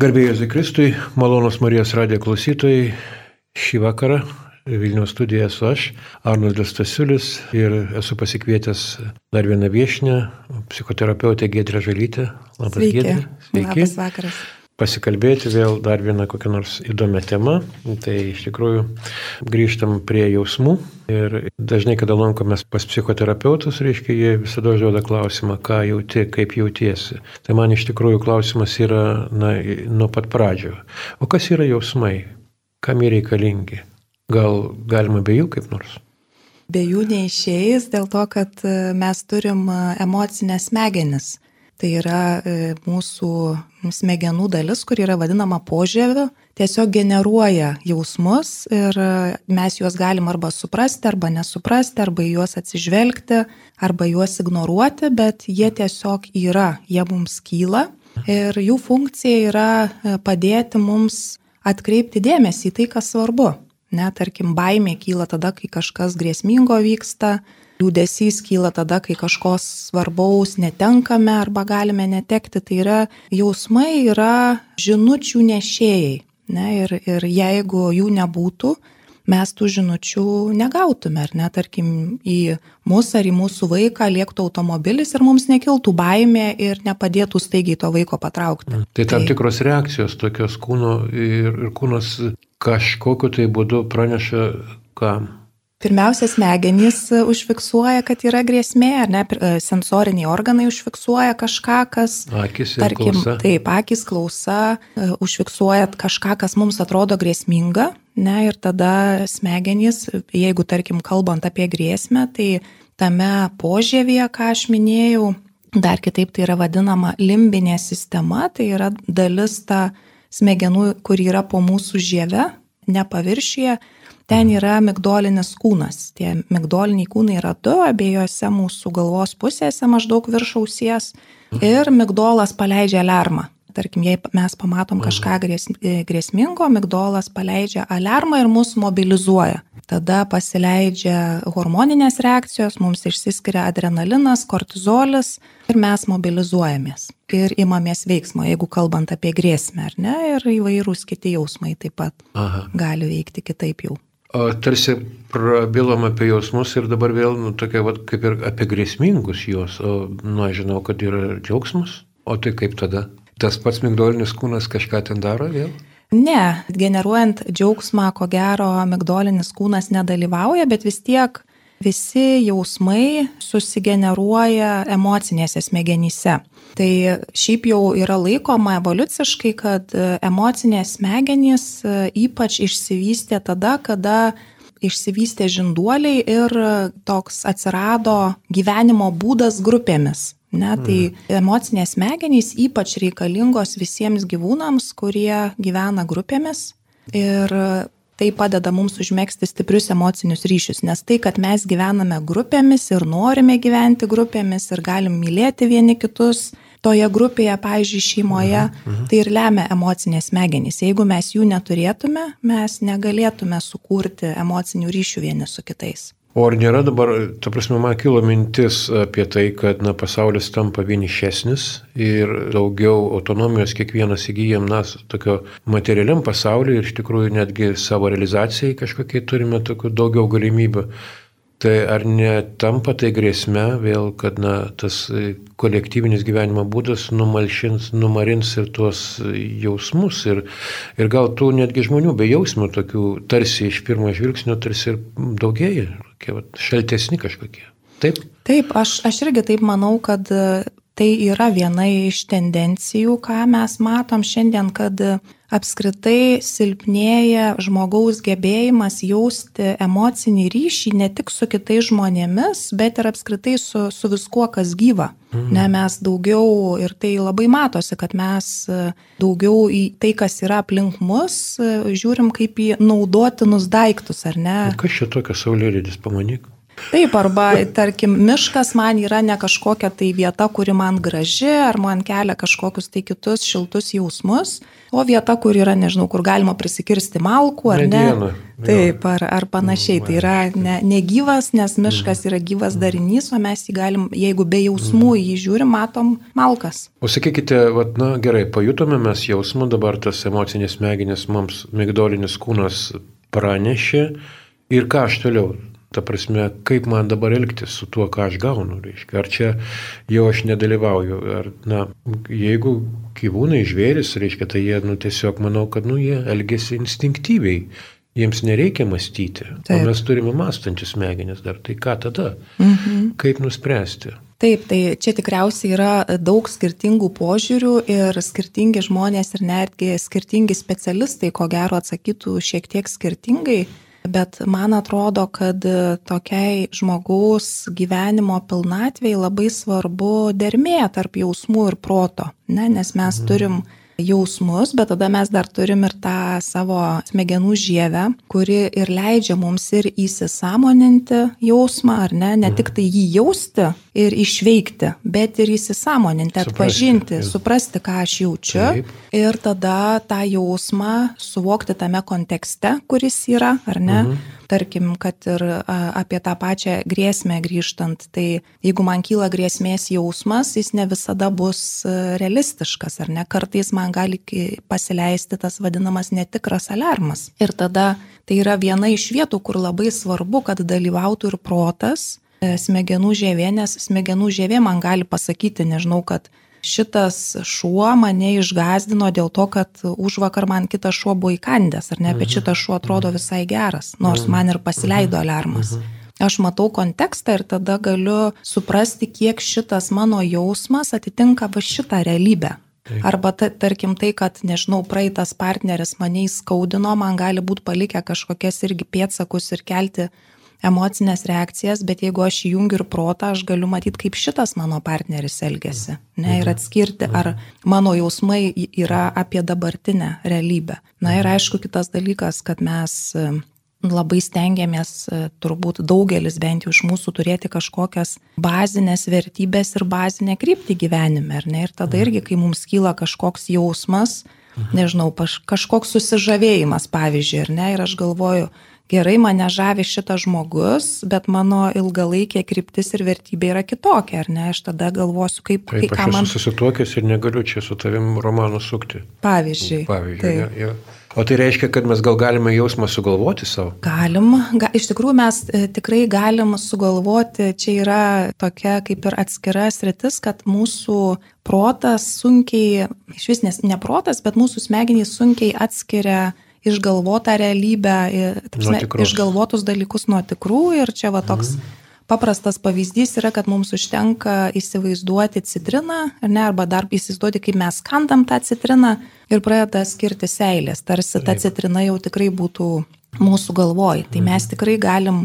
Garbėjai Zikristui, malonus Marijos radijo klausytojai, šį vakarą Vilniaus studijoje esu aš, Arnoldas Stasiulis ir esu pasikvietęs dar vieną viešinę, psichoterapeutę Gedrę Žalytę. Labas. Gedrė. Sveiki. Labas vakaras pasikalbėti vėl dar vieną kokią nors įdomią temą. Tai iš tikrųjų grįžtam prie jausmų ir dažnai, kada lankomės pas psichoterapeutus, reiškia, jie visada užduoda klausimą, ką jauti, kaip jautiesi. Tai man iš tikrųjų klausimas yra na, nuo pat pradžio. O kas yra jausmai? Kam jie reikalingi? Gal galima be jų kaip nors? Be jų neišėjęs dėl to, kad mes turim emocinės smegenis tai yra e, mūsų smegenų dalis, kur yra vadinama požiūriu, tiesiog generuoja jausmus ir e, mes juos galim arba suprasti, arba nesuprasti, arba juos atsižvelgti, arba juos ignoruoti, bet jie tiesiog yra, jie mums kyla ir jų funkcija yra e, padėti mums atkreipti dėmesį į tai, kas svarbu. Ne, tarkim, baimė kyla tada, kai kažkas grėsmingo vyksta, Liūdėsys kyla tada, kai kažko svarbaus netenkame arba galime netekti. Tai yra jausmai yra žinučių nešėjai. Ne, ir, ir jeigu jų nebūtų, mes tų žinučių negautume, ar ne, tarkim, į mus ar į mūsų vaiką liektų automobilis ir mums nekiltų baimė ir nepadėtų staigiai to vaiko patraukti. Tai tam tai... tikros reakcijos tokios kūno ir, ir kūnas kažkokiu tai būdu praneša, ką Pirmiausia, smegenys e, užfiksuoja, kad yra grėsmė, ar ne, e, sensoriniai organai užfiksuoja kažką, kas, akis tarkim, klausa. taip, akis klausa, e, užfiksuoja kažką, kas mums atrodo grėsminga, ne, ir tada smegenys, jeigu, tarkim, kalbant apie grėsmę, tai tame požievėje, ką aš minėjau, dar kitaip tai yra vadinama limbinė sistema, tai yra dalis ta smegenų, kur yra po mūsų žieve, ne paviršyje ten yra migdolinis kūnas. Tie migdoliniai kūnai yra du abiejose mūsų galvos pusėse maždaug virš ausies ir migdolas paleidžia alarmą. Tarkim, jei mes pamatom kažką grėsmingo, migdolas paleidžia alarmą ir mus mobilizuoja. Tada pasileidžia hormoninės reakcijos, mums išsiskiria adrenalinas, kortizolis ir mes mobilizuojamės. Ir imamės veiksmo, jeigu kalbant apie grėsmę, ar ne, ir įvairūs kiti jausmai taip pat Aha. gali veikti kitaip jau. Tarsi prabilom apie jausmus ir dabar vėl, nu, tokia, va, kaip ir apie grėsmingus juos, o, nu, aš žinau, kad yra džiaugsmas, o tai kaip tada? Tas pats migdolinis kūnas kažką ten daro vėl? Ne, generuojant džiaugsmą, ko gero, migdolinis kūnas nedalyvauja, bet vis tiek visi jausmai susigeneruoja emocinėse smegenyse. Tai šiaip jau yra laikoma evoliuciškai, kad emocinės smegenys ypač išsivystė tada, kada išsivystė žinduoliai ir toks atsirado gyvenimo būdas grupėmis. Ne, tai mm. emocinės smegenys ypač reikalingos visiems gyvūnams, kurie gyvena grupėmis. Ir tai padeda mums užmėgsti stiprius emocinius ryšius, nes tai, kad mes gyvename grupėmis ir norime gyventi grupėmis ir galim mylėti vieni kitus toje grupėje, pavyzdžiui, šeimoje, uh -huh. tai ir lemia emocinės smegenys. Jeigu mes jų neturėtume, mes negalėtume sukurti emocinių ryšių vieni su kitais. O ar nėra dabar, ta prasme, man kilo mintis apie tai, kad na, pasaulis tampa vienišesnis ir daugiau autonomijos kiekvienas įgyjam, na, tokio materialiam pasauliu ir iš tikrųjų netgi savo realizacijai kažkokiai turime daugiau galimybių. Tai ar netampa tai grėsme vėl, kad na, tas kolektyvinis gyvenimo būdas numalšins, numarins ir tuos jausmus ir, ir gal tų netgi žmonių be jausmų tokių tarsi iš pirmo žvilgsnio tarsi ir daugėja, šaltesni kažkokie. Taip? Taip, aš, aš irgi taip manau, kad tai yra viena iš tendencijų, ką mes matom šiandien, kad apskritai silpnėja žmogaus gebėjimas jausti emocinį ryšį ne tik su kitais žmonėmis, bet ir apskritai su, su viskuo, kas gyva. Mhm. Ne, mes daugiau, ir tai labai matosi, kad mes daugiau į tai, kas yra aplink mus, žiūrim kaip į naudotinus daiktus, ar ne? Kas čia tokia saulėlydis, pamanyk? Taip, arba, tarkim, miškas man yra ne kažkokia tai vieta, kuri man graži, ar man kelia kažkokius tai kitus šiltus jausmus, o vieta, kur yra, nežinau, kur galima prisikirsti malkų ar Mediena, ne. Taip, ar, ar panašiai. Tai yra ne, negyvas, nes Mhm. miškas yra gyvas darinys, o mes jį galim, jeigu be jausmų Mhm. jį žiūrim, matom malkas. O sakykite, vat, na gerai, pajutome mes jausmą, dabar tas emocinės smegenis mums migdolinis kūnas pranešė ir ką aš toliau. Ta prasme, kaip man dabar elgtis su tuo, ką aš gaunu, reiškia. Ar čia jau aš nedalyvauju, ar, na, jeigu gyvūnai žvėris, reiškia, tai jie, nu, tiesiog manau, kad, nu, jie elgesi instinktyviai. Jiems nereikia mąstyti. Taip. O mes turime mąstančius smegenis dar. Tai ką tada? Mhm. Kaip nuspręsti? Taip, tai čia tikriausiai yra daug skirtingų požiūrių ir skirtingi žmonės ir netgi skirtingi specialistai, ko gero atsakytų šiek tiek skirtingai, bet man atrodo, kad tokiai žmogaus gyvenimo pilnatvėjai labai svarbu dermė tarp jausmų ir proto, ne? nes mes turim jausmus, bet tada mes dar turim ir tą savo smegenų žievę, kuri ir leidžia mums ir įsisamoninti jausmą, ar ne, ne tik tai jį jausti ir išveikti, bet ir įsisamoninti, Suprasti, atpažinti, ir- suprasti, ką aš jaučiu Taip. ir tada tą jausmą suvokti tame kontekste, kuris yra, ar ne. Tarkim, kad ir apie tą pačią grėsmę grįžtant, tai jeigu man kyla grėsmės jausmas, jis ne visada bus e, realistiškas, ar ne, kartais man gali pasileisti tas vadinamas netikras alarmas. Ir tada tai yra viena iš vietų, kur labai svarbu, kad dalyvautų ir protas, e, smegenų žievė, nes smegenų žievė man gali pasakyti, nežinau, kad šitas šuo mane išgazdino dėl to, kad už vakar man kitas šuo buvo įkandęs, ar ne, bet šitas šuo atrodo visai geras, nors man ir pasileido alarmas. Aš matau kontekstą ir tada galiu suprasti, kiek šitas mano jausmas atitinka va šitą realybę. Arba ta, tarkim tai, kad, nežinau, praeitas partneris mane įskaudino, man gali būti palikę kažkokias irgi pėtsakus ir kelti emocinės reakcijas, bet jeigu aš įjungiu ir protą, aš galiu matyti, kaip šitas mano partneris elgesi. Ne, ir atskirti, ar mano jausmai yra apie dabartinę realybę. Na ir aišku, kitas dalykas, kad mes e, labai stengiamės, e, turbūt daugelis bent jau iš mūsų turėti kažkokias bazinės vertybės ir bazinę kryptį gyvenime, ne? Ir tada irgi, kai mums kyla kažkoks jausmas, nežinau, paš, kažkoks susižavėjimas, pavyzdžiui, ar ne? Ir aš galvoju, gerai, mane žavi šitas žmogus, bet mano ilgalaikė kryptis ir vertybė yra kitokia, ar ne? Aš tada galvosiu, kaip, Taip, kaip aš esu man... susituokęs ir negaliu čia su tavim romanų sukti. Pavyzdžiui. Pavyzdžiui. Ja, ja. O tai reiškia, kad mes gal galime jausmą sugalvoti savo? Galim, ga, iš tikrųjų mes e, tikrai galim sugalvoti, čia yra tokia kaip ir atskira sritis, kad mūsų protas sunkiai, iš vis nes ne protas, bet mūsų smegenys sunkiai atskiria išgalvotą realybę, prasme, išgalvotus dalykus nuo tikrų. Ir čia va toks paprastas pavyzdys yra, kad mums užtenka įsivaizduoti citriną, ar ne, arba dar įsivaizduoti, kaip mes kandam tą citriną ir pradeda skirti seilės, tarsi ta citrina jau tikrai būtų mūsų galvoj. Tai mes tikrai galim,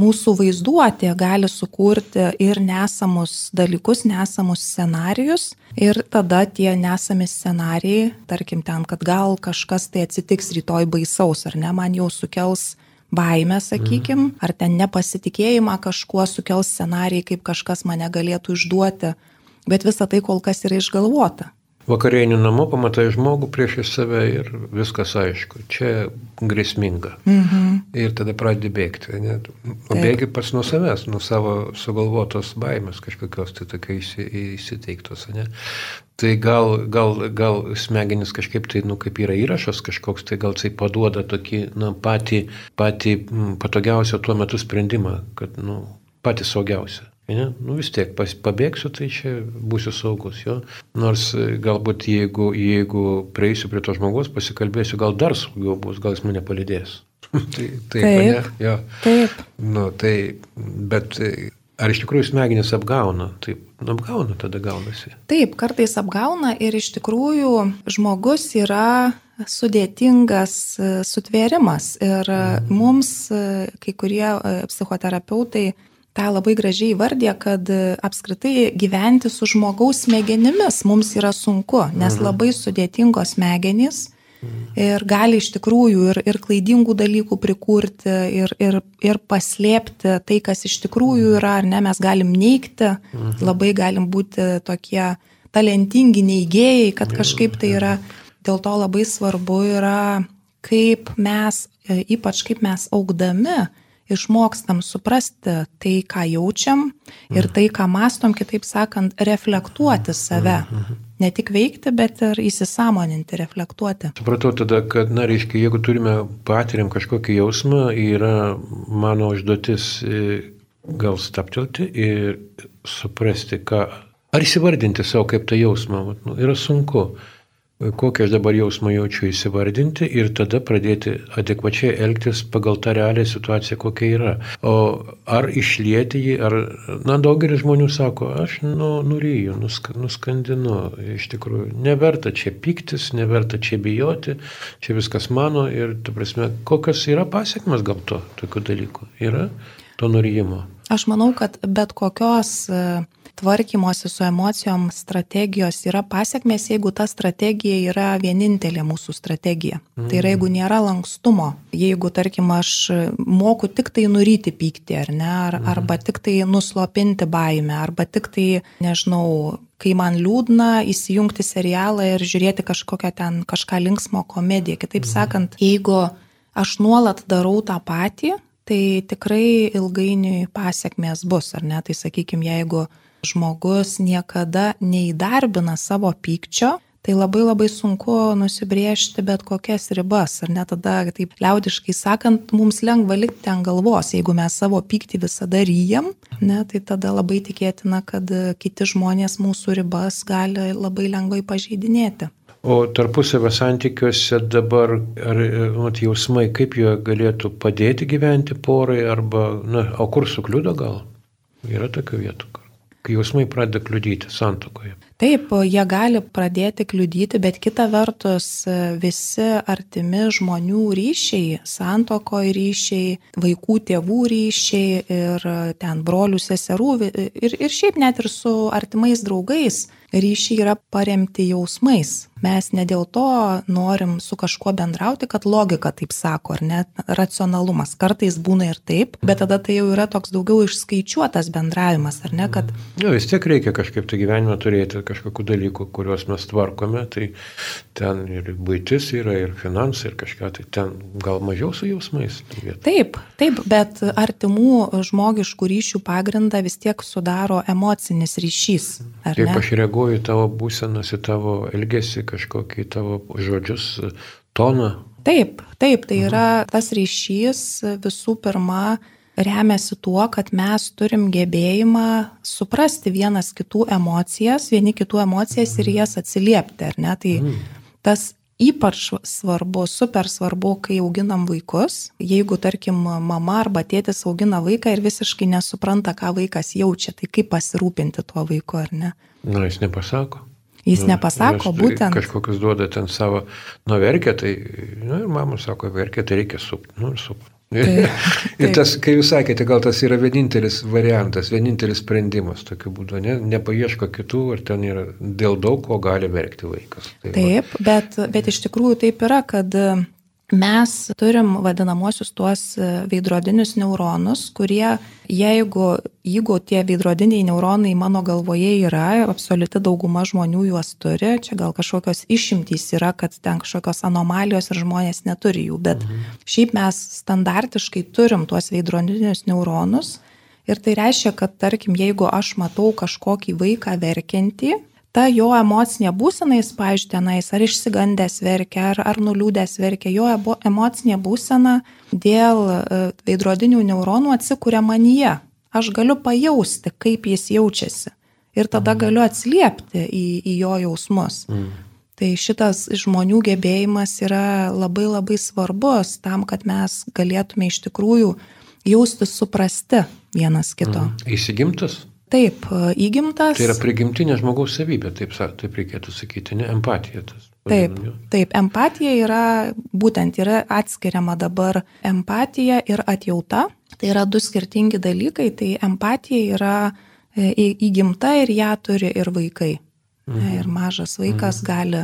mūsų vaizduotė gali sukurti ir nesamus dalykus, nesamus scenarius ir tada tie nesami scenarijai, tarkim ten, kad gal kažkas tai atsitiks rytoj baisaus, ar ne, man jau sukels baimę, sakykim, ar ten nepasitikėjimą kažkuo sukels scenarijai, kaip kažkas mane galėtų išduoti, bet visa tai kol kas yra išgalvota. Vakarėnių namo pamatai žmogų priešais save ir viskas aišku. Čia grėsminga. Mhm. Ir tada pradedi bėgti. Ne? O bėgi pats nuo savęs, nuo savo sugalvotos baimės kažkokios, tai tokia įsi, įsiteiktos. Ne? Tai gal, gal, gal smegenis kažkaip tai, nu, kaip yra įrašas kažkoks, tai gal tai paduoda tokį, nu, patį, patį patogiausią tuo metu sprendimą, kad, nu, patį saugiausią. Ne? Nu vis tiek pas, pabėgsiu, tai čia būsiu saugus. Jo? Nors e, galbūt jeigu, jeigu prieisiu prie to žmogaus, pasikalbėsiu, gal dar saugiau bus, gal jis mane palidės. tai, taip, Taip. ne? Jo. Taip, Nu, tai, bet e, ar iš tikrųjų smegenis apgauna? Taip, apgauna tada gaunasi. taip, kartais apgauna ir iš tikrųjų žmogus yra sudėtingas e, sutvėrimas ir e, mums kai kurie psichoterapeutai tą labai gražiai įvardė, kad e, apskritai gyventi su žmogaus smegenimis mums yra sunku, nes labai sudėtingos smegenys ir gali iš tikrųjų ir, ir klaidingų dalykų prikurti, ir, ir, ir paslėpti tai, kas iš tikrųjų yra, ar ne, mes galim neikti, labai galim būti tokie talentingi neigėjai, kad kažkaip tai yra, dėl to labai svarbu yra, kaip mes, e, ypač kaip mes augdami, išmokstam suprasti tai, ką jaučiam ir tai, ką mastom, kitaip sakant, reflektuoti save. Ne tik veikti, bet ir įsisamoninti, reflektuoti. Supratau tada, kad, na, reiškia, jeigu turime, patiriam kažkokį jausmą, yra mano užduotis e, gal staptelti ir suprasti, ką, ar įsivardinti savo kaip tą jausmą. Nu, yra sunku kokią aš dabar jausmą jaučiu įsivardinti ir tada pradėti adekvačiai elgtis pagal tą realią situaciją, kokia yra. O ar išlieti jį, ar, na, daugelis žmonių sako, aš nu, nuryju, nusk, nuskandinu, iš tikrųjų, neverta čia piktis, neverta čia bijoti, čia viskas mano ir, tu prasme, kokios yra pasiekmes gal to, tokių dalykų, yra to nuryjimo. Aš manau, kad bet kokios uh tvarkymosi su emocijom strategijos yra pasiekmes, jeigu ta strategija yra vienintelė mūsų strategija. Mm. Tai yra, jeigu nėra lankstumo, jeigu, tarkim, aš moku tik tai nuryti pyktį, ar ne, ar, mm. arba tik tai nuslopinti baimę, arba tik tai, nežinau, kai man liūdna, įsijungti serialą ir žiūrėti kažkokią ten kažką linksmo komediją. Kitaip mm. sakant, jeigu aš nuolat darau tą patį, tai tikrai ilgainiui pasiekmės bus, ar ne? Tai sakykime, jeigu žmogus niekada neįdarbina savo pykčio, tai labai labai sunku nusibriežti bet kokias ribas. Ar net tada, taip liaudiškai sakant, mums lengva likti ant galvos. Jeigu mes savo pyktį visada ryjam, ne, tai tada labai tikėtina, kad kiti žmonės mūsų ribas gali labai lengvai pažeidinėti. O tarpusavio santykiuose dabar, ar mat, jausmai, kaip jie galėtų padėti gyventi porai, arba, na, o kur sukliudo gal? Yra tokių vietų kai jausmai pradeda kliudyti santokoje. Taip, jie gali pradėti kliudyti, bet kita vertus visi artimi žmonių ryšiai, santokoje ryšiai, vaikų tėvų ryšiai ir ten brolių seserų ir, ir šiaip net ir su artimais draugais ryšiai yra paremti jausmais. Mes ne dėl to norim su kažkuo bendrauti, kad logika taip sako, ar net racionalumas. Kartais būna ir taip, bet tada tai jau yra toks daugiau išskaičiuotas bendravimas, ar ne? Kad... Jo, vis tiek reikia kažkaip tai gyvenime turėti kažkokių dalykų, kuriuos mes tvarkome, tai ten ir būtis yra, ir finansai, ir kažką, tai ten gal mažiau su jausmais. Taip, taip, bet artimų žmogiškų ryšių pagrindą vis tiek sudaro emocinis ryšys. Kaip aš reaguoju tavo būsenas, į tavo elgesį, kažkokį tavo žodžius, toną. Taip, taip, tai yra tas ryšys visų pirma remiasi tuo, kad mes turim gebėjimą suprasti vienas kitų emocijas, vieni kitų emocijas ir jas atsiliepti, ar ne? Tai tas ypač svarbu, super svarbu, kai auginam vaikus. Jeigu, tarkim, mama arba tėtis augina vaiką ir visiškai nesupranta, ką vaikas jaučia, tai kaip pasirūpinti tuo vaiku, ar ne? Na, jis nepasako. Jis nu, nepasako, tai būtent. Kažkokius duoda ten savo, nu, verkia, tai, nu, ir mama sako, verkia, tai reikia sup, nu, ir sup. Tai, ir tas, kai jūs sakėte, gal tas yra vienintelis variantas, vienintelis sprendimas tokiu būdu, ne, nepaieško kitų, ar ten yra dėl daug ko gali verkti vaikas. Tai taip, va. bet, bet iš tikrųjų taip yra, kad Mes turim vadinamosius tuos e, veidrodinius neuronus, kurie, jeigu, jeigu tie veidrodiniai neuronai mano galvoje yra, absoliuti dauguma žmonių juos turi, čia gal kažkokios išimtys yra, kad ten kažkokios anomalijos ir žmonės neturi jų, bet mhm. šiaip mes standartiškai turim tuos veidrodinius neuronus ir tai reiškia, kad tarkim, jeigu aš matau kažkokį vaiką verkiantį, ta jo emocinė būsena, jis, pavyzdžiui, tenais ar išsigandęs verkia, ar, ar nuliūdęs verkia, jo emocinė būsena dėl e, veidrodinių neuronų atsikūrė manyje. Aš galiu pajausti, kaip jis jaučiasi. Ir tada mhm. galiu atsiliepti į, į jo jausmus. Mm. Tai šitas žmonių gebėjimas yra labai labai svarbus tam, kad mes galėtume iš tikrųjų jaustis suprasti vienas kito. Mm. Įsigimtas? Taip, įgimtas. Tai yra prigimtinė žmogaus savybė, taip, taip reikėtų sakyti, ne empatija. Tas, taip, taip, empatija yra būtent yra atskiriama dabar empatija ir atjauta. Tai yra du skirtingi dalykai, tai empatija yra e, įgimta ir ją turi ir vaikai. Mhm. Ir mažas vaikas mhm. gali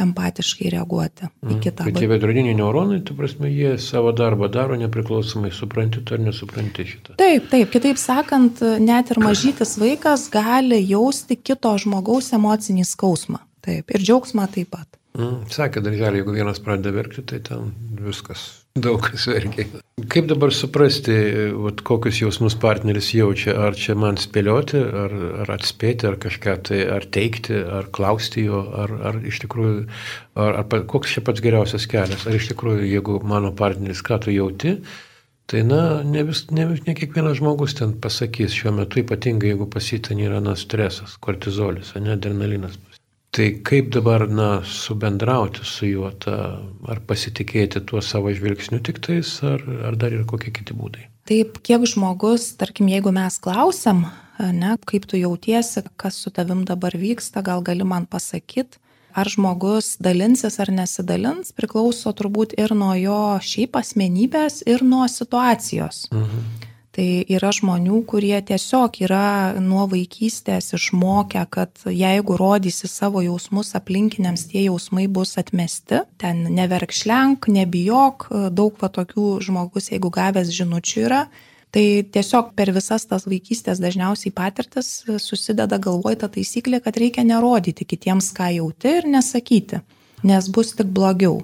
empatiškai reaguoti į kitą. Bet tie veidrodiniai neuronai, tu prasme, jie savo darbą daro nepriklausomai, supranti ar nesupranti šitą. Taip, taip, kitaip sakant, net ir mažytis vaikas gali jausti kito žmogaus emocinį skausmą. Taip, ir džiaugsmą taip pat. Mm, sakė darželį, jeigu vienas pradeda verkti, tai ten viskas, daug kas verkia. Kaip dabar suprasti, vat, kokius jausmus partneris jaučia? Ar čia man spėlioti, ar, ar atspėti, ar kažką tai, ar teikti, ar klausti jo, ar, ar iš tikrųjų, ar, ar koks čia pats geriausias kelias? Ar iš tikrųjų, jeigu mano partneris, ką tu jauti, Tai na, ne, vis, ne, ne kiekvienas žmogus ten pasakys šiuo metu, ypatingai jeigu pasitin yra na, stresas, kortizolis, ne adrenalinas. Tai kaip dabar, na, subendrauti su juo, ta, ar pasitikėti tuo savo žvilgsniu tik tais, ar, ar dar yra kokie kiti būdai? Taip, kiek žmogus, tarkim, jeigu mes klausim, ne, kaip tu jautiesi, kas su tavim dabar vyksta, gal gali man pasakyti, ar žmogus dalinsis ar nesidalins, priklauso turbūt ir nuo jo šiaip asmenybės, ir nuo situacijos. Mhm. Tai yra žmonių, kurie tiesiog yra nuo vaikystės išmokę, kad jeigu rodysi savo jausmus aplinkiniams, tie jausmai bus atmesti. Ten neverkšlenk, nebijok, daug va tokių žmogus, jeigu gavęs žinučių yra. Tai tiesiog per visas tas vaikystės dažniausiai patirtis susideda galvoj ta taisyklė, kad reikia nerodyti kitiems, ką jauti ir nesakyti, nes bus tik blogiau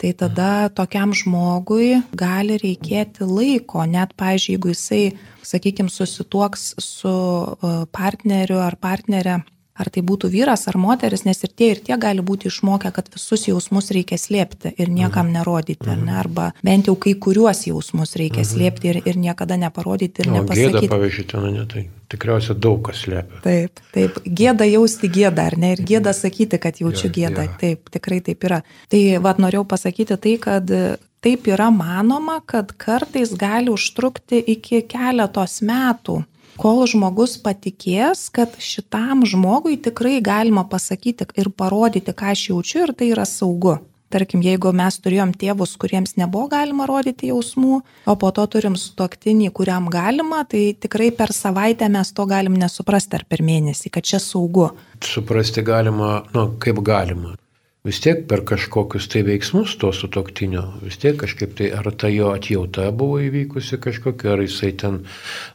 tai tada tokiam žmogui gali reikėti laiko, net, pavyzdžiui, jeigu jisai, sakykime, susituoks su e, partneriu ar partnerė ar tai būtų vyras ar moteris, nes ir tie ir tie gali būti išmokę, kad visus jausmus reikia slėpti ir niekam mhm. nerodyti, ar ne? arba bent jau kai kuriuos jausmus reikia mhm. slėpti ir, ir niekada neparodyti ir o, nepasakyti. Gėda, pavyzdžiui, ten, ne, tai tikriausiai daug kas slėpia. Taip, taip, gėda jausti gėdą, ar ne, ir gėda sakyti, kad jaučiu ja, gėdą, ja. taip, tikrai taip yra. Tai vad norėjau pasakyti tai, kad taip yra manoma, kad kartais gali užtrukti iki keletos metų kol žmogus patikės, kad šitam žmogui tikrai galima pasakyti ir parodyti, ką aš jaučiu ir tai yra saugu. Tarkim, jeigu mes turėjom tėvus, kuriems nebuvo galima rodyti jausmų, o po to turim suoktinį, kuriam galima, tai tikrai per savaitę mes to galim nesuprasti ar per mėnesį, kad čia saugu. Suprasti galima, nu, kaip galima vis tiek per kažkokius tai veiksmus to sutoktinio, vis tiek kažkaip tai ar ta jo atjauta buvo įvykusi kažkokia, ar jisai ten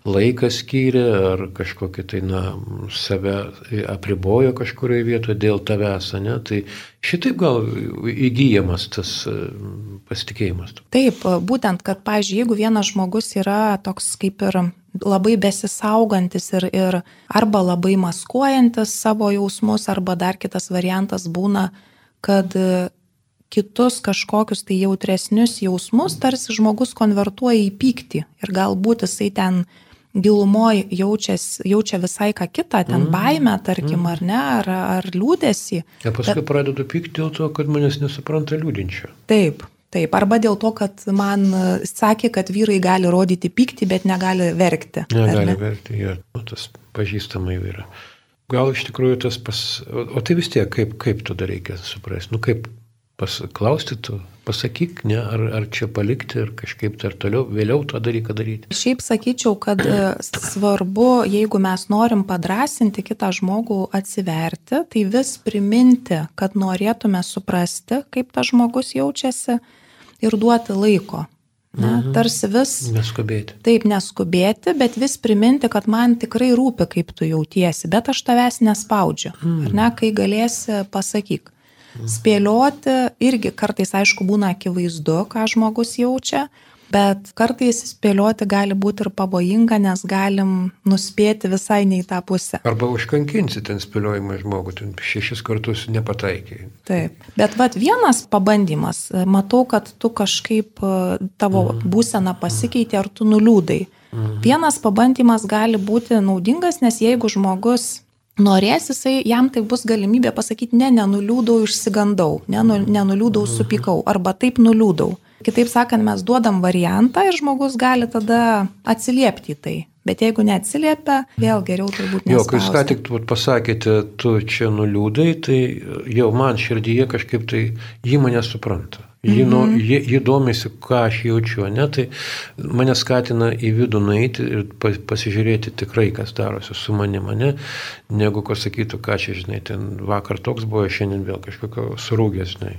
laiką skyrė, ar kažkokį tai, na, save apribojo kažkurioje vietoje dėl tavęs, ne? Tai šitaip gal įgyjamas tas e, pasitikėjimas. Taip, būtent, kad, pažiūrėjau, jeigu vienas žmogus yra toks kaip ir labai besisaugantis ir, ir arba labai maskuojantis savo jausmus, arba dar kitas variantas būna, kad e, kitus kažkokius tai jautresnius jausmus tarsi žmogus konvertuoja į pyktį ir galbūt jisai ten gilumoje jaučia visai ką kitą, ten mm. baimę, tarkim, mm. ar ne, ar, ar liūdėsi. Ir paskui bet... pradedu pykti dėl to, kad manęs nesupranta liūdinčio. Taip, taip, arba dėl to, kad man sakė, kad vyrai gali rodyti pyktį, bet negali verkti. Negali ne? verkti, jo, nu, tas pažįstamai yra. Gal iš tikrųjų tas pas... O tai vis tiek, kaip, kaip tu dar reikia suprasti? Nu kaip pasiklausti tu, pasakyk, ne, ar, ar čia palikti, ar kažkaip tai ar toliau, vėliau tą dalyką daryti. Šiaip sakyčiau, kad e, svarbu, jeigu mes norim padrasinti kitą žmogų atsiverti, tai vis priminti, kad norėtume suprasti, kaip tas žmogus jaučiasi ir duoti laiko. Ne, mhm. Tarsi vis. Neskubėti. Taip, neskubėti, bet vis priminti, kad man tikrai rūpi, kaip tu jautiesi, bet aš tavęs nespaudžiu. Mhm. Ar ne, kai galėsi, pasakyk. Mhm. Spėlioti irgi kartais, aišku, būna akivaizdu, ką žmogus jaučia, Bet kartais spėlioti gali būti ir pavojinga, nes galim nuspėti visai ne į tą pusę. Arba užkankinsi ten spėliojimą žmogų, ten šešis kartus nepataikiai. Taip. Bet vat vienas pabandymas, matau, kad tu kažkaip tavo mm. būsena pasikeitė ar tu nuliūdai. Mm. Vienas pabandymas gali būti naudingas, nes jeigu žmogus norės, jisai, jam tai bus galimybė pasakyti, ne, nenuliūdau, išsigandau, ne, nenuliūdau, mhm. supykau, arba taip nuliūdau. Kitaip sakant, mes duodam variantą ir žmogus gali tada atsiliepti į tai. Bet jeigu neatsiliepia, vėl geriau turbūt ne. Jo, kai jūs ką tik pasakėte, tu čia nuliūdai, tai jau man širdyje kažkaip tai jį mane supranta. Ji, nu, ji, ji domisi, ką aš jaučiu, ne? Tai mane skatina į vidų nueiti ir pasižiūrėti tikrai, kas darosi su manimi, ne? Negu ko sakytų, ką čia, žinai, ten vakar toks buvo, šiandien vėl kažkokio surūgės, žinai.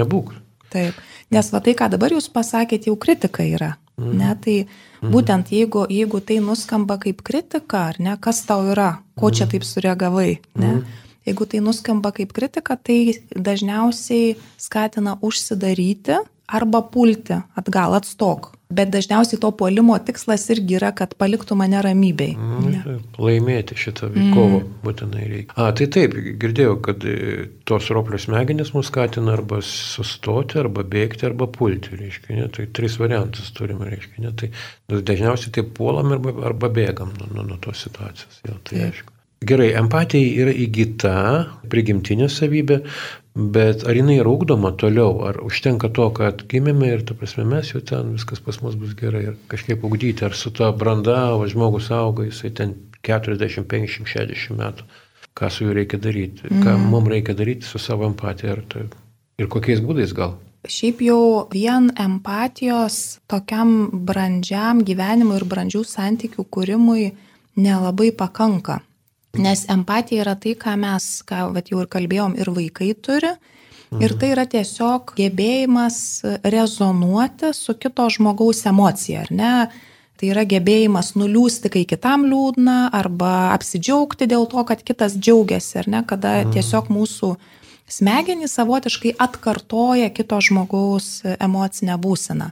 Nebūk. Taip, nes va tai, ką dabar jūs pasakėte, jau kritika yra. Mm. Ne, tai mm. būtent jeigu, jeigu tai nuskamba kaip kritika, ar ne, kas tau yra, ko mm. čia taip sureagavai, ne, mm. jeigu tai nuskamba kaip kritika, tai dažniausiai skatina užsidaryti arba pulti atgal, atstok. Bet dažniausiai to puolimo tikslas irgi yra, kad paliktų mane ramybei. Mm, laimėti šitą kovą mm. būtinai reikia. A, tai taip, girdėjau, kad e, tos roplio smegenys mus skatina arba sustoti, arba bėgti, arba pulti, reiškia, ne? tai tris variantus turime, reiškia, ne? tai dažniausiai taip puolam arba, arba bėgam nuo, nuo, nuo tos situacijos, jau tai taip. aišku. Gerai, empatija yra įgyta, prigimtinė savybė, Bet ar jinai yra ugdoma toliau, ar užtenka to, kad gimėme ir, ta prasme, mes jau ten viskas pas mus bus gerai ir kažkaip ugdyti, ar su ta branda, o žmogus auga, jisai ten 40, 50, 60 metų, ką su juo reikia daryti, mm. ką mhm. mums reikia daryti su savo empatija ir, tai, ir kokiais būdais gal. Šiaip jau vien empatijos tokiam brandžiam gyvenimui ir brandžių santykių kūrimui nelabai pakanka. Nes empatija yra tai, ką mes, ką vat, jau ir kalbėjom, ir vaikai turi. Mhm. Ir tai yra tiesiog gebėjimas rezonuoti su kito žmogaus emocija, ar ne? Tai yra gebėjimas nuliūsti, kai kitam liūdna, arba apsidžiaugti dėl to, kad kitas džiaugiasi, ar ne? Kada mhm. tiesiog mūsų smegenys savotiškai atkartoja kito žmogaus emocinę būseną.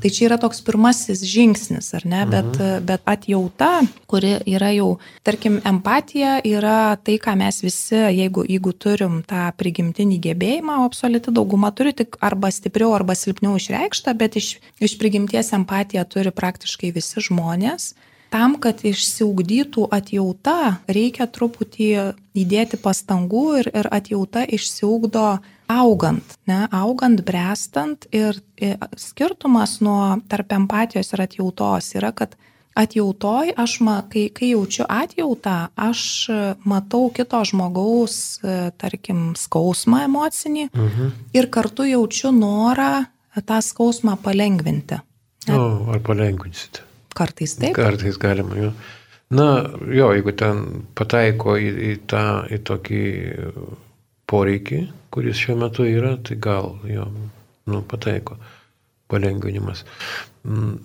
Tai čia yra toks pirmasis žingsnis, ar ne, bet, mhm. bet atjauta, kuri yra jau, tarkim, empatija yra tai, ką mes visi, jeigu, jeigu turim tą prigimtinį gebėjimą, o absoliuti dauguma turi tik arba stipriau, arba silpniau išreikštą, bet iš, iš prigimties empatiją turi praktiškai visi žmonės. Tam, kad išsiugdytų atjauta, reikia truputį įdėti pastangų ir, ir atjauta išsiugdo augant, ne, augant, brestant ir skirtumas nuo tarp empatijos ir atjautos yra, kad atjautoj aš, ma, kai, kai jaučiu atjautą, aš matau kito žmogaus, tarkim, skausmą emocinį mhm. ir kartu jaučiu norą tą skausmą palengvinti. O, ar palengvinsite? Kartais taip. Kartais galima, jo. Na, jo, jeigu ten pataiko į, į tą, į tokį poreikį, kuris šiuo metu yra, tai gal jo, nu, pataiko palengvinimas. Mm,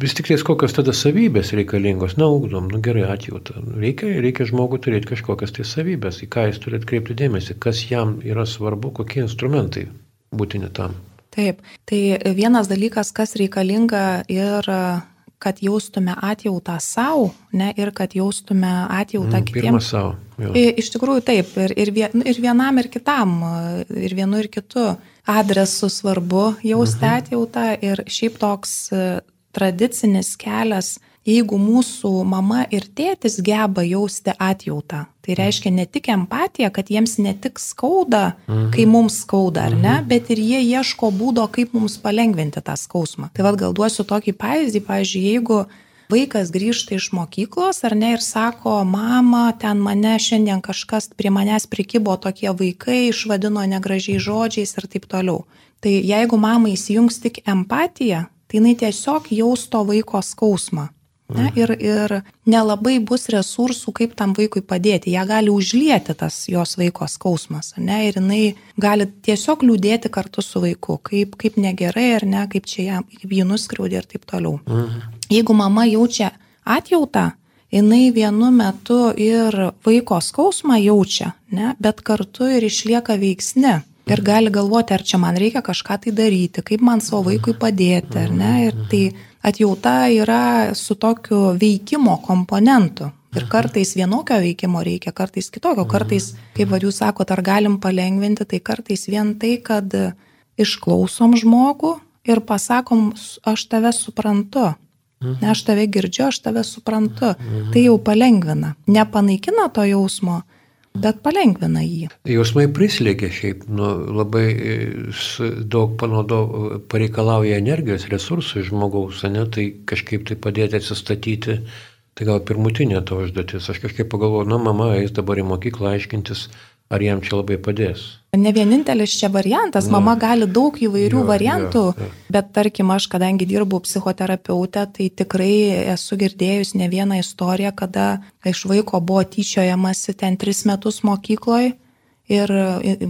vis tik tais kokios tada savybės reikalingos, na, ugdom, nu gerai atjautą. Reikia, reikia žmogui turėti kažkokias tai savybės, į ką jis turi atkreipti dėmesį, kas jam yra svarbu, kokie instrumentai būtini tam. Taip, tai vienas dalykas, kas reikalinga ir kad jaustume atjautą savo, ne, ir kad jaustume atjautą mm, kitiems. Savo, Iš tikrųjų taip, ir, ir, vien, nu, ir vienam, ir kitam, ir vienu, ir kitu adresu svarbu jausti mhm. atjautą ir šiaip toks e, tradicinis kelias jeigu mūsų mama ir tėtis geba jausti atjautą, tai reiškia ne tik empatiją, kad jiems ne tik skauda, mhm. kai mums skauda, ar ne, mhm. bet ir jie ieško būdo, kaip mums palengventi tą skausmą. Tai vad gal duosiu tokį pavyzdį, pavyzdžiui, jeigu vaikas grįžta iš mokyklos ar ne ir sako, mama, ten mane šiandien kažkas prie manęs prikibo tokie vaikai, išvadino negražiai žodžiais ir taip toliau. Tai jeigu mama įsijungs tik empatiją, tai jinai tiesiog jaus to vaiko skausmą. Ne, ir, ir nelabai bus resursų, kaip tam vaikui padėti. Ja gali užlieti tas jos vaiko skausmas. Ne, ir jinai gali tiesiog liūdėti kartu su vaiku, kaip, kaip negerai ar ne, kaip čia ją, kaip jį nuskriaudė ir taip toliau. Mhm. Jeigu mama jaučia atjautą, jinai vienu metu ir vaiko skausmą jaučia, ne, bet kartu ir išlieka veiksni. Ir gali galvoti, ar čia man reikia kažką tai daryti, kaip man savo vaikui padėti, ar ne. Ir tai atjauta yra su tokiu veikimo komponentu. Ir kartais vienokio veikimo reikia, kartais kitokio. Kartais, kaip var jūs sakot, ar galim palengvinti, tai kartais vien tai, kad išklausom žmogų ir pasakom, aš tave suprantu. Ne, aš tave girdžiu, aš tave suprantu. Tai jau palengvina. Nepanaikina to jausmo, bet palengvina jį. Jausmai prislėgia šiaip, nu, labai e, daug panaudo, pareikalauja energijos, resursų žmogaus, ne, tai kažkaip tai padėti atsistatyti, tai gal pirmutinė to užduotis. Aš kažkaip pagalvoju, nu, mama eis dabar į mokyklą aiškintis, ar jam čia labai padės. Ne vienintelis čia variantas, mama gali daug įvairių jo, variantų, jo, jo. bet tarkim aš, kadangi dirbu psichoterapeutę, tai tikrai esu girdėjus ne vieną istoriją, kada iš vaiko buvo tyčiojamasi ten tris metus mokykloje ir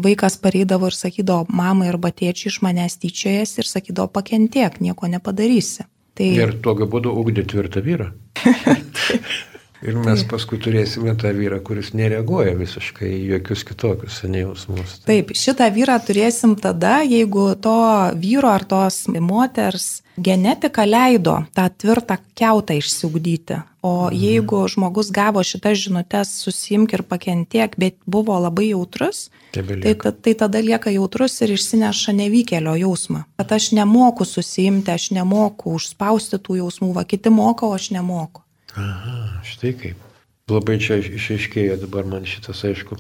vaikas pareidavo ir sakydavo, mamai arba tėčiui iš manęs tyčiojas ir sakydavo, pakentiek, nieko nepadarysi. Tai... Ir tokiu būdu ugdė tvirtą vyrą. Ir mes Taip. paskui turėsime tą vyrą, kuris nereaguoja visiškai į jokius kitokius jausmus. Taip, šitą vyrą turėsim tada, jeigu to vyro ar tos moters genetika leido tą tvirtą keutą išsiugdyti. O mhm. jeigu žmogus gavo šitas žinutės susimk ir pakentiek, bet buvo labai jautrus, tai, tai, tada lieka jautrus ir išsineša nevykėlio jausmą. Kad aš nemoku susimti, aš nemoku užspausti tų jausmų, va kiti moka, o aš nemoku. Aha, štai kaip. Labai čia išaiškėjo dabar man šitas aišku.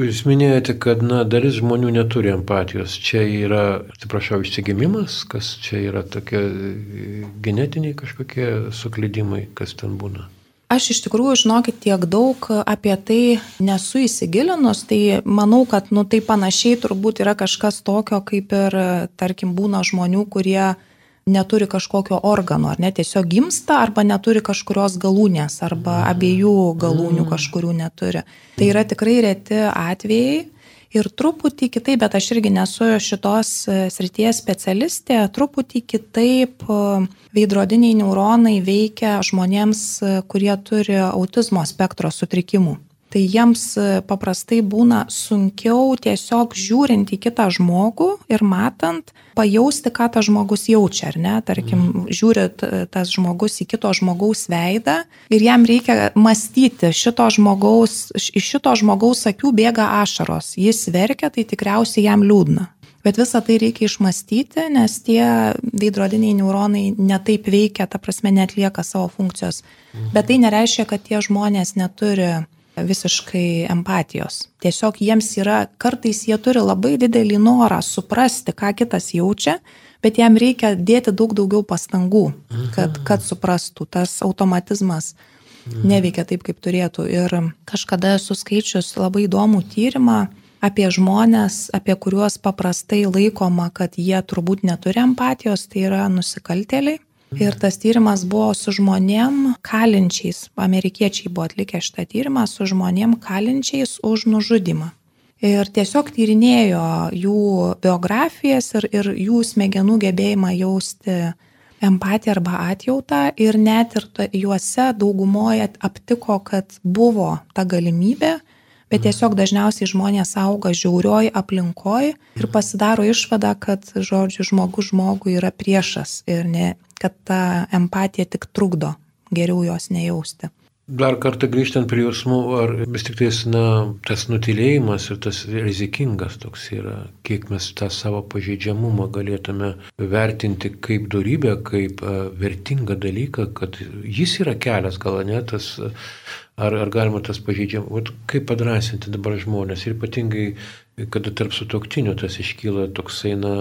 Jūs minėjote, kad na, dalis žmonių neturi empatijos. Čia yra, atsiprašau, išsigimimas, kas čia yra tokie genetiniai kažkokie suklydimai, kas ten būna. Aš iš tikrųjų, žinokit, tiek daug apie tai nesu įsigilinus, tai manau, kad nu, tai panašiai turbūt yra kažkas tokio, kaip ir, tarkim, būna žmonių, kurie neturi kažkokio organo, ar ne, tiesiog gimsta arba neturi kažkurios galūnės, arba mhm. abiejų galūnių mhm. kažkurių neturi. Tai yra tikrai reti atvejai. Ir truputį kitaip, bet aš irgi nesu šitos e, srities specialistė, truputį kitaip e, veidrodiniai neuronai veikia žmonėms, e, kurie turi autizmo spektro sutrikimų tai jiems e, paprastai būna sunkiau tiesiog žiūrint į kitą žmogų ir matant, pajausti, ką tas žmogus jaučia, ar ne? Tarkim, mhm. žiūrit tas žmogus į kito žmogaus veidą ir jam reikia mąstyti, šito žmogaus, iš šito žmogaus akių bėga ašaros, jis verkia, tai tikriausiai jam liūdna. Bet visą tai reikia išmastyti, nes tie veidrodiniai neuronai netaip veikia, ta prasme netlieka savo funkcijos. Mhm. Bet tai nereiškia, kad tie žmonės neturi visiškai empatijos. Tiesiog jiems yra, kartais jie turi labai didelį norą suprasti, ką kitas jaučia, bet jam reikia dėti daug daugiau pastangų, kad, kad suprastų. Tas automatizmas mhm. neveikia taip, kaip turėtų. Ir kažkada esu skaičius labai įdomų tyrimą apie žmonės, apie kuriuos paprastai laikoma, kad jie turbūt neturi empatijos, tai yra nusikaltėliai. Ir tas tyrimas buvo su žmonėm kalinčiais, amerikiečiai buvo atlikę šitą tyrimą su žmonėm kalinčiais už nužudimą. Ir tiesiog tyrinėjo jų biografijas ir, ir jų smegenų gebėjimą jausti empatiją arba atjautą. Ir net ir juose daugumoje aptiko, kad buvo ta galimybė, bet tiesiog dažniausiai žmonės auga žiaurioj aplinkoj ir pasidaro išvadą, kad, žodžiu, žmogus žmogui yra priešas ir ne, kad ta empatija tik trukdo geriau jos nejausti. Dar kartą grįžtant prie jausmų, ar vis tik tais, na, tas nutilėjimas ir tas rizikingas toks yra, kiek mes tą savo pažeidžiamumą galėtume vertinti kaip darybę, kaip uh, vertingą dalyką, kad jis yra kelias, gal ne tas, ar, ar galima tas pažeidžiamumas, kaip padrasinti dabar žmonės? Ir ypatingai kada tarp sutoktinių tas iškyla toksai na,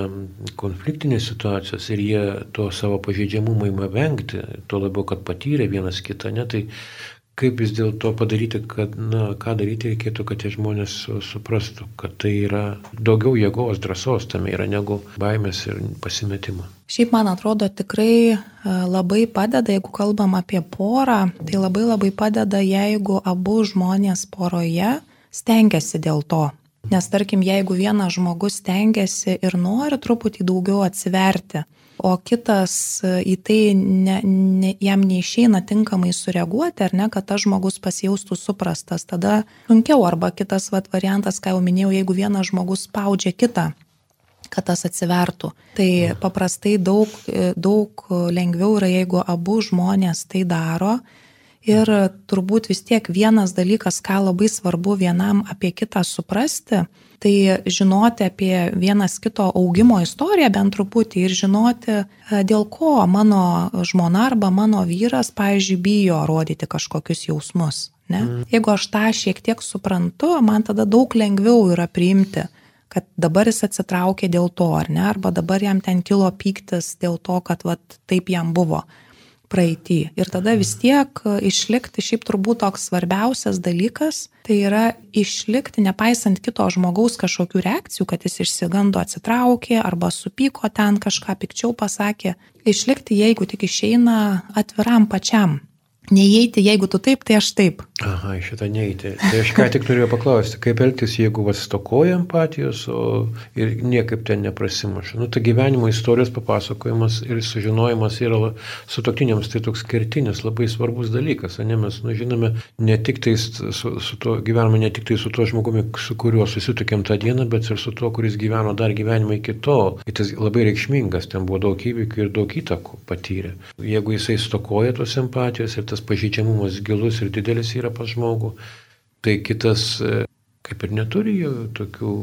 konfliktinės situacijos ir jie to savo pažeidžiamumo ima vengti, tuo labiau, kad patyrė vienas kitą, ne, tai kaip vis dėlto padaryti, kad, na, ką daryti reikėtų, kad tie žmonės suprastų, kad tai yra daugiau jėgos, drąsos tame yra negu baimės ir pasimetimo. Šiaip man atrodo tikrai e, labai padeda, jeigu kalbam apie porą, tai labai labai padeda, jeigu abu žmonės poroje stengiasi dėl to. Nes tarkim, jeigu vienas žmogus tengiasi ir nori truputį daugiau atsiverti, o kitas e, į tai ne, ne, jam neišeina tinkamai sureaguoti, ar ne, kad tas žmogus pasijaustų suprastas, tada sunkiau. Arba kitas vat, variantas, ką jau minėjau, jeigu vienas žmogus spaudžia kitą kad tas atsivertų. Tai paprastai daug, e, daug lengviau yra, jeigu abu žmonės tai daro Ir turbūt vis tiek vienas dalykas, ką labai svarbu vienam apie kitą suprasti, tai žinoti apie vienas kito augimo istoriją bent truputį ir žinoti, e, dėl ko mano žmona arba mano vyras, pavyzdžiui, bijo rodyti kažkokius jausmus. Ne? Mm. Jeigu aš tą šiek tiek suprantu, man tada daug lengviau yra priimti kad dabar jis atsitraukė dėl to, ar ne, arba dabar jam ten kilo pyktis dėl to, kad vat, taip jam buvo praeitį. Ir tada vis tiek išlikti, šiaip turbūt toks svarbiausias dalykas, tai yra išlikti nepaisant kito žmogaus kažkokių reakcijų, kad jis išsigando atsitraukė arba supyko ten kažką pikčiau pasakė, išlikti, jeigu tik išeina atviram pačiam Neįeiti, jeigu tu taip, tai aš taip. Aha, šitą neįeiti. Tai aš ką tik norėjau paklausti, kaip elgtis, jeigu vas stokoja empatijos o, ir niekaip ten neprasimuša. Nu, ta gyvenimo istorijos papasakojimas ir sužinojimas yra su toktiniams tai toks kertinis, labai svarbus dalykas. Ne, mes nu, žinome ne tik tai su, su to gyvenime, ne tik tai su tuo žmogumi, su kuriuo susitikėm tą dieną, bet ir su tuo, kuris gyveno dar gyvenimą iki to. Ir tas labai reikšmingas, ten buvo daug įvykių ir daug įtakų patyrė. Jeigu jisai stokoja tos empatijos ir tas tas pažydžiamumas gilus ir didelis yra pas žmogų, tai kitas e, kaip ir neturi jau tokių,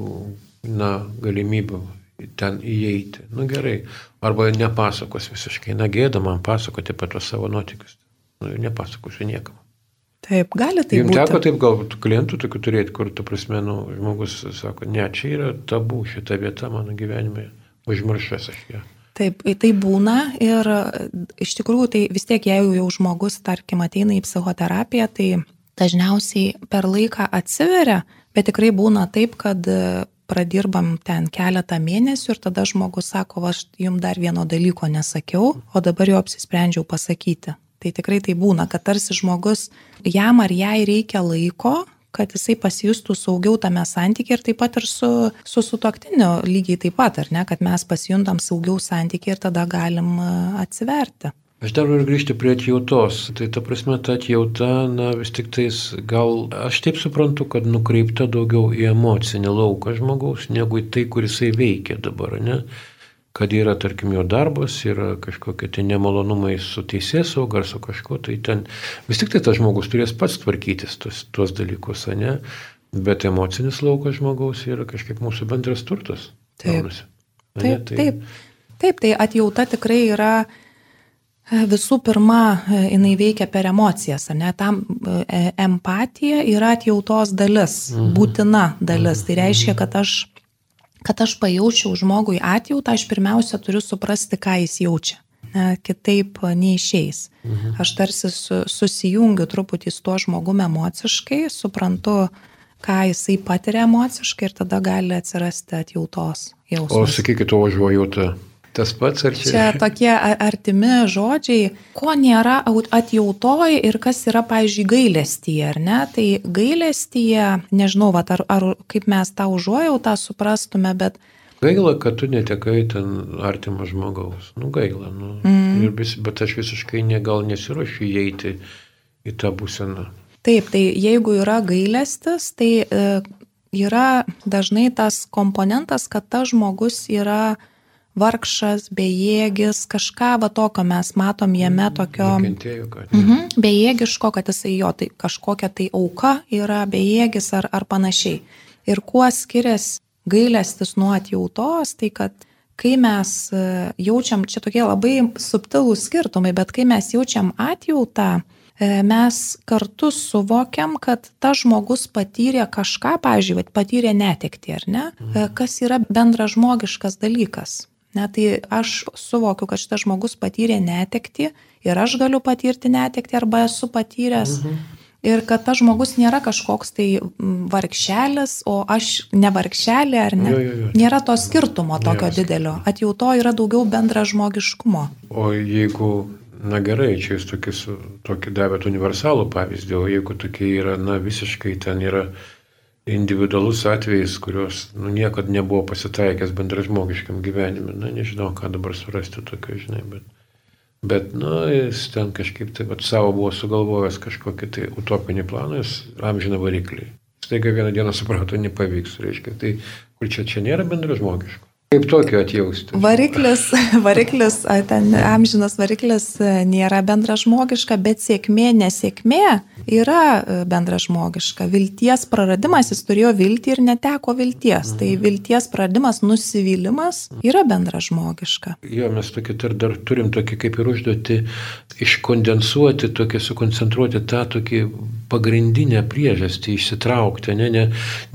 na, galimybių ten įeiti. Nu gerai, arba nepasakos visiškai, na gėda man pasakoti apie tos savo nuotikius. Nu, nepasakosiu niekam. Taip, gali tai Jums būti. teko taip galbūt klientų tokių turėti, kur, tu prasme, nu, žmogus sako, ne, čia yra tabu šita vieta mano gyvenime, užmiršęs aš ją. Taip, tai būna ir iš tikrųjų tai vis tiek, jeigu jau žmogus, tarkim, ateina į psichoterapiją, tai dažniausiai per laiką atsiveria, bet tikrai būna taip, kad pradirbam ten keletą mėnesių ir tada žmogus sako, aš jums dar vieno dalyko nesakiau, o dabar jau apsisprendžiau pasakyti. Tai tikrai tai būna, kad tarsi žmogus, jam ar jai reikia laiko, kad jisai pasijustų saugiau tame santykiai ir taip pat ir su, su sutoktiniu lygiai taip pat, ar ne, kad mes pasijuntam saugiau santykiai ir tada galim e, atsiverti. Aš dar noriu grįžti prie atjautos. Tai ta prasme, ta atjauta, na vis tik tais, gal aš taip suprantu, kad nukreipta daugiau į emocinį lauką žmogaus, negu į tai, kur jisai veikia dabar, ne? Kad yra, tarkim, jo darbas, yra kažkokie tai nemalonumai su teisės sauga ar su kažkuo, tai ten vis tik tai tas žmogus turės pats tvarkytis tos, tuos dalykus, ne? Bet emocinis laukas žmogaus yra kažkaip mūsų bendras turtas. Taip. Gaunasi. Taip, tai... taip. Taip, tai atjauta tikrai yra e, visų pirma, e, jinai veikia per emocijas, ne? Tam e, empatija yra atjautos dalis, mhm. būtina dalis. Tai reiškia, kad aš kad aš pajaučiau žmogui atjautą, aš pirmiausia turiu suprasti, ką jis jaučia. Kitaip neišeis. Mhm. Aš tarsi su, susijungiu truputį su tuo žmogumi emociškai, suprantu, ką jisai patiria emociškai ir tada gali atsirasti atjautos jausmas. O sakykit, o užuojauta Tas pats ar čia? Čia tokie artimi žodžiai, ko nėra atjautoj ir kas yra, pavyzdžiui, gailestyje, ar ne? Tai gailestyje, nežinau, vat, ar, ar kaip mes tą užuojautą suprastume, bet... Gaila, kad tu netekai ten artimo žmogaus. Nu, gaila. Nu. Mm. Vis, bet aš visiškai ne, gal nesiuošiu įeiti į tą būseną. Taip, tai jeigu yra gailestis, tai e, yra dažnai tas komponentas, kad tas žmogus yra vargšas, bejėgis, kažką va tokio mes matom jame mm, tokio mhm, bejėgiško, kad jisai jo tai kažkokia tai auka yra bejėgis ar, ar panašiai. Ir kuo skiriasi gailestis nuo atjautos, tai kad kai mes e, jaučiam, čia tokie labai subtilūs skirtumai, bet kai mes jaučiam atjautą, e, mes kartu suvokiam, kad tas žmogus patyrė kažką, pavyzdžiui, patyrė netekti, ar ne, e, mhm. kas yra bendražmogiškas dalykas. Ne, tai aš suvokiu, kad šitas žmogus patyrė netekti ir aš galiu patirti netekti arba esu patyręs. Mhm. Ir kad tas žmogus nėra kažkoks tai vargšelis, o aš ne vargšelė ar ne. Jo, jo, jo. Nėra to skirtumo tokio Nėra. didelio. Atjauto yra daugiau bendra žmogiškumo. O jeigu, na gerai, čia jūs tokį, tokį davėt universalų pavyzdį, o jeigu tokie yra, na visiškai ten yra individualus atvejis, kurios nu, niekada nebuvo pasitaikęs bendražmogiškam gyvenime. Na, nežinau, ką dabar surasti tokio, žinai, bet, bet nu, jis ten kažkaip tai pat savo buvo sugalvojęs kažkokį tai utopinį planą, jis amžiną variklį. Staiga vieną dieną suprato, nepavyks, reiškia. Tai kur čia, čia nėra bendražmogiško. Kaip tokio atjausti? Variklis, variklis, ten amžinas variklis nėra bendražmogiška, bet sėkmė, nesėkmė yra e, bendražmogiška. Vilties praradimas, jis turėjo viltį ir neteko vilties. Tai mhm. vilties praradimas, nusivylimas yra bendražmogiška. Jo, mes tokį dar, dar turim tokį kaip ir užduoti iškondensuoti, tokį sukoncentruoti tą tokį pagrindinę priežastį, išsitraukti, ne, ne,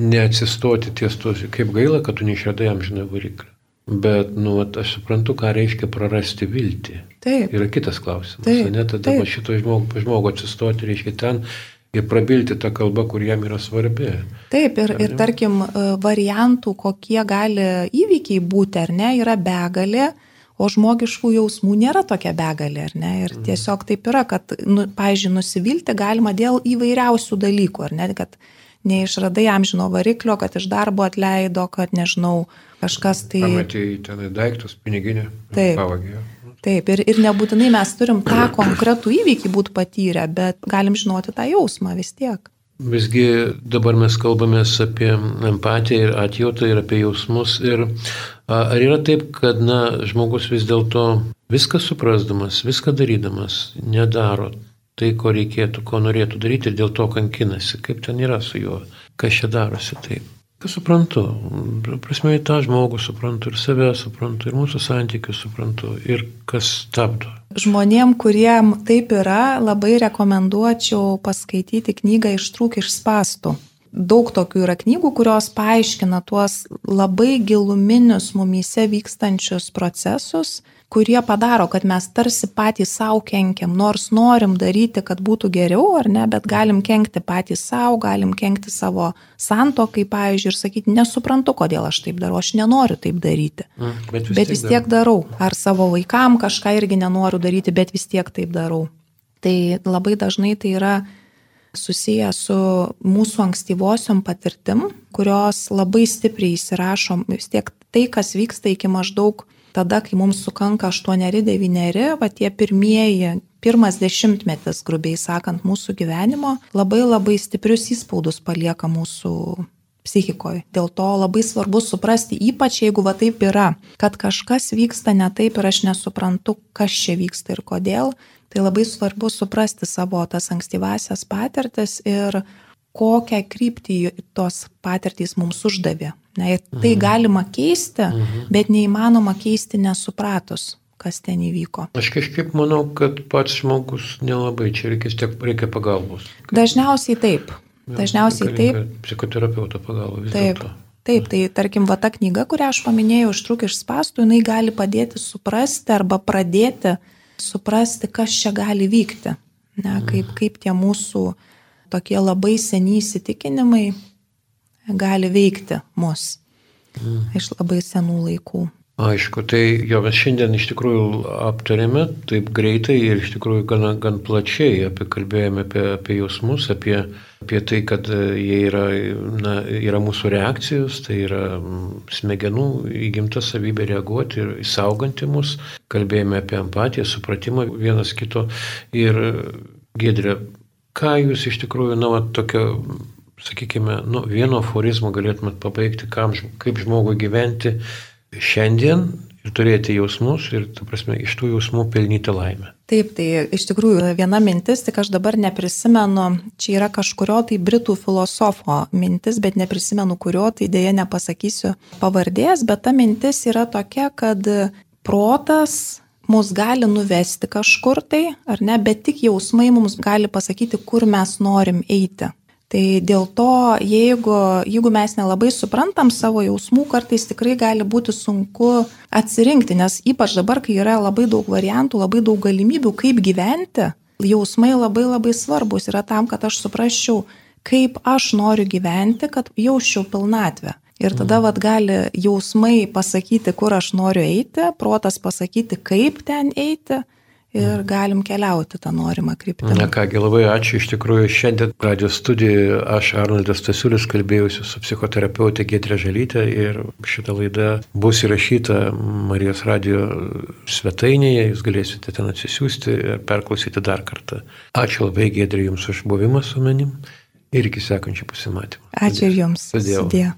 neatsistoti ties to, kaip gaila, kad tu neišradai amžiną variklį. Bet, nu, vat, aš suprantu, ką reiškia prarasti viltį. Taip. Yra kitas klausimas. Taip, Ne, tada va šito žmogu, žmogu atsistoti, reiškia ten ir prabilti tą kalbą, kur jam yra svarbi. Taip, ir, ir tarkim, e, variantų, kokie gali įvykiai būti ar ne, yra begalė, o žmogiškų jausmų nėra tokia begalė, ar ne? Ir tiesiog taip yra, kad, nu, pažiūrėjau, nusivilti galima dėl įvairiausių dalykų, ar ne, kad neišradai amžino variklio, kad iš darbo atleido, kad nežinau, kažkas tai... Pamatėjai ten daiktus, piniginę, Taip. pavagė. Taip, ir, ir nebūtinai mes turim tą konkretų įvykį būti patyrę, bet galim žinoti tą jausmą vis tiek. Visgi dabar mes kalbame apie empatiją ir atjautą ir apie jausmus. Ir ar yra taip, kad na, žmogus vis dėlto viską suprasdamas, viską darydamas, nedaro tai, ko reikėtų, ko norėtų daryti ir dėl to kankinasi. Kaip ten yra su juo? Kas čia darosi taip? Aš suprantu, prasme, tą žmogų suprantu ir save suprantu, ir mūsų santykius suprantu, ir kas stabdo. Žmonėm, kuriem taip yra, labai rekomenduočiau paskaityti knygą Ištrūk iš spastų. Daug tokių yra knygų, kurios paaiškina tuos labai giluminius mumyse vykstančius procesus, kurie padaro, kad mes tarsi patys savo kenkiam, nors norim daryti, kad būtų geriau ar ne, bet galim kenkti patys savo, galim kenkti savo santokai, pavyzdžiui, ir sakyti, nesuprantu, kodėl aš taip darau, aš nenoriu taip daryti. Mm, Bet Bet vis tiek darau. Ar savo vaikam kažką irgi nenoriu daryti, bet vis tiek taip darau. Tai labai dažnai tai yra susiję su mūsų ankstyvosiom patirtim, kurios labai stipriai įsirašom vis tiek tai, kas vyksta iki maždaug tada, kai mums sukanka 8-9, va tie pirmieji, pirmas dešimtmetis, grubiai sakant, mūsų gyvenimo, labai labai stiprius įspaudus palieka mūsų psichikoje. Dėl to labai svarbu suprasti, ypač jeigu va taip yra, kad kažkas vyksta ne taip ir aš nesuprantu, kas čia vyksta ir kodėl, tai labai svarbu suprasti savo tas ankstyvasias patirtis ir kokią kryptį tos patirtys mums uždavė. Ir tai galima keisti, bet neįmanoma keisti nesupratus, kas ten įvyko. Aš kažkaip manau, kad pats žmogus nelabai čia reikės tiek reikia pagalbos. Dažniausiai taip. Dažniausiai taip. Psichoterapeuto pagalba vis Taip. dėlto. Taip, tai tarkim, va ta knyga, kurią aš paminėjau, ištrūk iš spastų, jinai gali padėti suprasti arba pradėti suprasti, kas čia gali vykti. Ne, kaip, kaip tie mūsų tokie labai seniai įsitikinimai gali veikti mus iš labai senų laikų. Aišku, tai jo mes šiandien iš tikrųjų aptarėme taip greitai ir iš tikrųjų gan, gan plačiai apie, kalbėjome apie, apie jausmus, apie, apie tai, kad e, jie yra, na, yra mūsų reakcijos, tai yra mm, smegenų įgimta savybė reaguoti ir įsauganti mus. Kalbėjome apie empatiją, supratimą vienas kito ir gedrė, ką jūs iš tikrųjų, na, va, tokio sakykime, nu, vieno aforizmo galėtumėt pabaigti, kam, kaip žmogui gyventi šiandien ir turėti jausmus ir, ta prasme, iš tų jausmų pelnyti laimę. Taip, tai iš tikrųjų viena mintis, tik aš dabar neprisimenu, čia yra kažkurio tai britų filosofo mintis, bet neprisimenu kurio, tai dėja nepasakysiu pavardės, bet ta mintis yra tokia, kad protas mus gali nuvesti kažkur tai, ar ne, bet tik jausmai mums gali pasakyti, kur mes norim eiti. Tai dėl to, jeigu, jeigu mes nelabai suprantam savo jausmų, kartais tikrai gali būti sunku atsirinkti, nes ypač dabar, kai yra labai daug variantų, labai daug galimybių, kaip gyventi, jausmai labai labai svarbus yra tam, kad aš suprasčiau, kaip aš noriu gyventi, kad jausčiau pilnatvę. Ir tada vad gali jausmai pasakyti, kur aš noriu eiti, protas pasakyti, kaip ten eiti ir galim keliauti tą norimą kryptimį. Na kągi, labai ačiū. Iš tikrųjų, šiandien radio studijoje aš, Arnoldas Stasiulis, kalbėjausi su psichoterapeutė Gedrė Žalytė ir šita laida bus įrašyta Marijos radio svetainėje, jūs galėsite ten atsisiųsti ir perklausyti dar kartą. Ačiū labai Gedrė Jums už buvimą su manim ir iki sekančių pasimatymų. Ačiū ir Jums. Sudėjau. Sudėjau.